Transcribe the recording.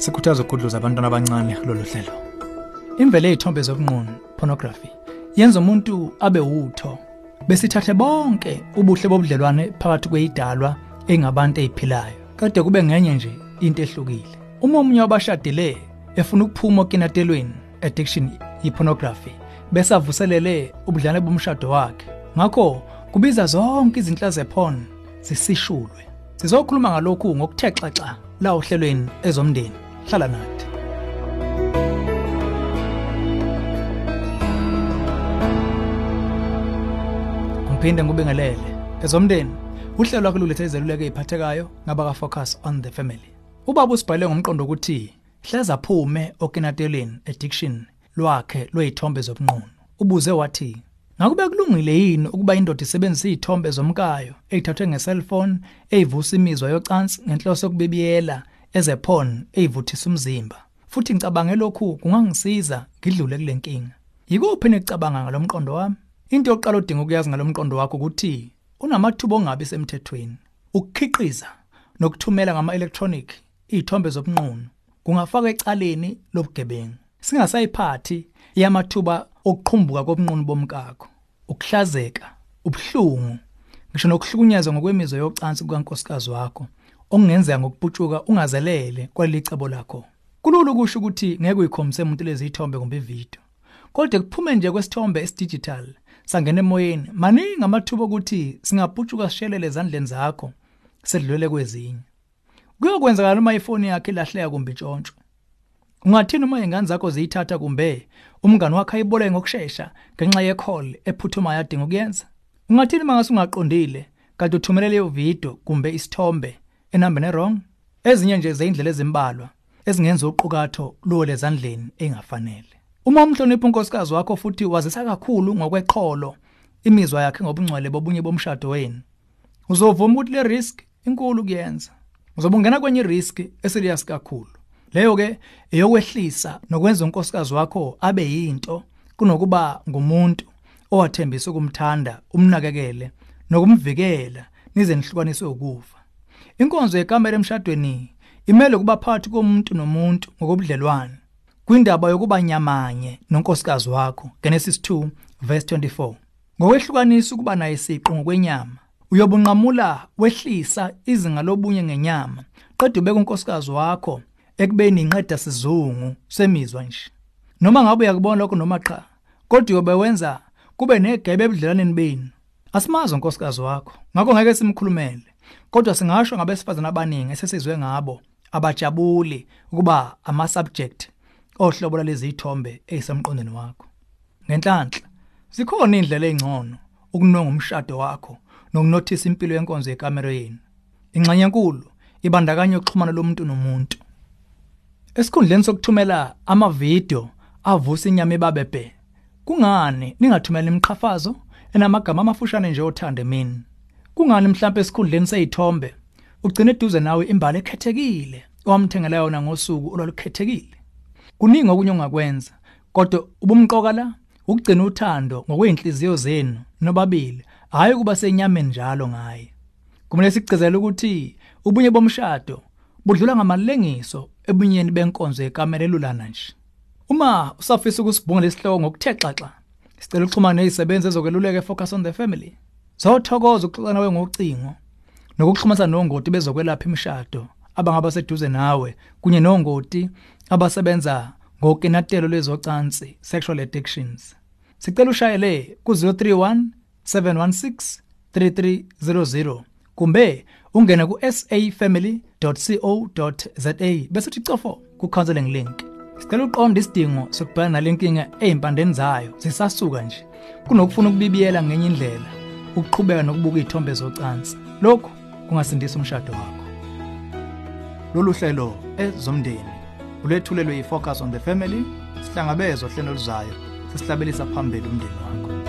sikhuthaza ukudluza abantwana abancane kulolu hlelo. Imvelo ey'thombe zobunqunu pornography yenza umuntu abe wutho. Besithathe bonke ubuhle bobudlelwane phakathi kweyidalwa engabantu ey'philayo. Kade kube ngenye nje into ehlukile. Uma omunye wabashadile efuna ukuphuma okinatelweni addiction yi-pornography bese avuselele ubudlane bomshado wakhe. Ngakho kubiza zonke izinhla zephon zisishulwe. Sizokhuluma ngalokhu ngokuthe xaxa la ohlelweni ezomndeni. Nathi. Ngiphinde ngubingelele ezomndeni uhlelo lwakho lulethe izeluleko eziphathekayo ngabaka focus on the family. Ubaba usibhale ngomqondo ukuthi hleza phume okinateleni addiction lwakhe lwezithombe zobunqunu. Ubuze wathi ngakube kulungile yini ukuba indoda isebenzise izithombe zomkayo ezithathwe ngeselfone ezivusa imizwa yocansi ngenhloso yokubibiyela ezephon ezivuthisa umzimba. Futhi ngicabange lokhu kungangisiza ngidlule kule nkinga. Yikuphi nicabanga ngalomqondo wami? Into yokuqala odinga ukuyazi ngalomqondo wakho ukuthi unamathuba ongabi semthethweni. Ukukhiqiza nokuthumela ngama-electronic izithombe zobunqunu kungafaka ecaleni lobugebengu. Singasayiphathi yamathuba okuqhumbuka kobunqunu bomkakho. Ukuhlazeka ubuhlungu ngisho nokuhlukunyezwa ngokwemizwa yocansi kukankosikazi wakho. Okungenzeka ngokuputshuka ungazelele kwalelicebo lakho. Kulula ukusho ukuthi ngeke uyikhombise umuntu lezi ithombe kumbe ividiyo. Kodwa kuphume nje kwesithombe esidigital sangena emoyeni maningi amathuba ukuthi singaputshuka sishelele ezandleni zakho sedlulele kwezinye. Kuyokwenzakala uma ifoni yakhe ilahleka kumbe intshontsho ungathini uma ingane zakho ziyithatha kumbe umngani wakhe ayiboleke ngokusheshsha ngenxa ye-call ephuthuma yadinga ukuyenza? Ungathini mangase ungaqondile kanti uthumele leyo video kumbe isithombe enambeni wrong ezinye nje zeindlela ezimbalwa ezingenza uqukatho luwo lezandleni engafanele. Uma umhlonipha unkosikazi wakho futhi wazisa kakhulu ngokweqholo imizwa yakhe ngobungcwele bobunye bomshado wenu uzovuma ukuthi le risk inkulu kuyenza. Uzobe ungena kwenye risk eserious kakhulu. Leyo ke eyokwehlisa nokwenza unkosikazi wakho abe yinto kunokuba ngumuntu owathembisa ukumthanda umnakekele nokumvikela nize nihlukaniswe ukufa. Inkonzo yekamera emshadweni imele kuba phakathi komuntu nomuntu ngokobudlelwane kwindaba yokuba nyamanye nonkosikazi wakho. Genesis 2 verse 24 ngokwehlukanisa ukuba naye isiqo ngokwenyama uyobunqamula wehlisa izinga lobunye ngenyama qedwe ubeka unkosikazi wakho ekubeni inqeda sizungu semizwa nje. Noma ngabe uyakubona lokho noma cha kodwa uyobe wenza kube negebe ebudlelaneni benu. Asimazi unkosikazi wakho. Ngakho ngeke simkhulumele. Kodwa singasho ngabesifazana abaningi esesizwe ngabo abajabuli ukuba ama subject ohlobo lalezi ithombe ezisemqondweni wakho. Ngenhlanhla zikhona indlela ezingcono ukunonga umshado wakho nokunothisa impilo yenkonzo yekamera yenu. Ingxenye enkulu ibandakanya ukuxhumana lomuntu nomuntu. Esikhundleni sokuthumela amavidiyo avusa inyama ebabebe kungani ningathumela imiqhafazo? Enamagama amafushane nje othande mina. Kungani mhlawumbe esikhundleni seyithombe? Ugcina eduze nawe imbali ekhethekile owamthengela yona ngosuku olwalukhethekile. Kuningi okunye ongakwenza kodwa ubumqoka la ukugcina uthando ngokweinhliziyo zenu nobabili hayi kuba senyameni njalo ngaye. Kumele sigcizele ukuthi ubunye bomshado budlula ngamalengiso ebunyeni benkonzo yekamera elulana nje. Uma usafisa ukusibhunga lesihloko ngokuthe xaxa sicela ukuxhumana nezisebenzi ezokweluleka focus on the family zothokoza ukuxoxa nawe ngocingo nokuxhumana nongoti bezokwelapha imishado abangaba seduze nawe kunye nongoti abasebenza ngokinatelo lwezocansi sexual addictions. Sicela ushayele ku-031 716 3300 kumbe ungene ku-safamily.co.za bese uthi cofo ku-counseling link. Sicela uqonda isidingo sokubhekana nale nkinga ezimpandeni zayo. Zisasuka nje. Kunokufuna ukubibiyela ngenye indlela ukuqhubeka nokubuka izithombe zocansi. Lokhu kungasindisa umshado wakho. Lolu hlelo ezomndeni ulethulelwe yi-focus on the family sihlangabezwa hlelo luzayo sisihlabelisa phambili umndeni wakho.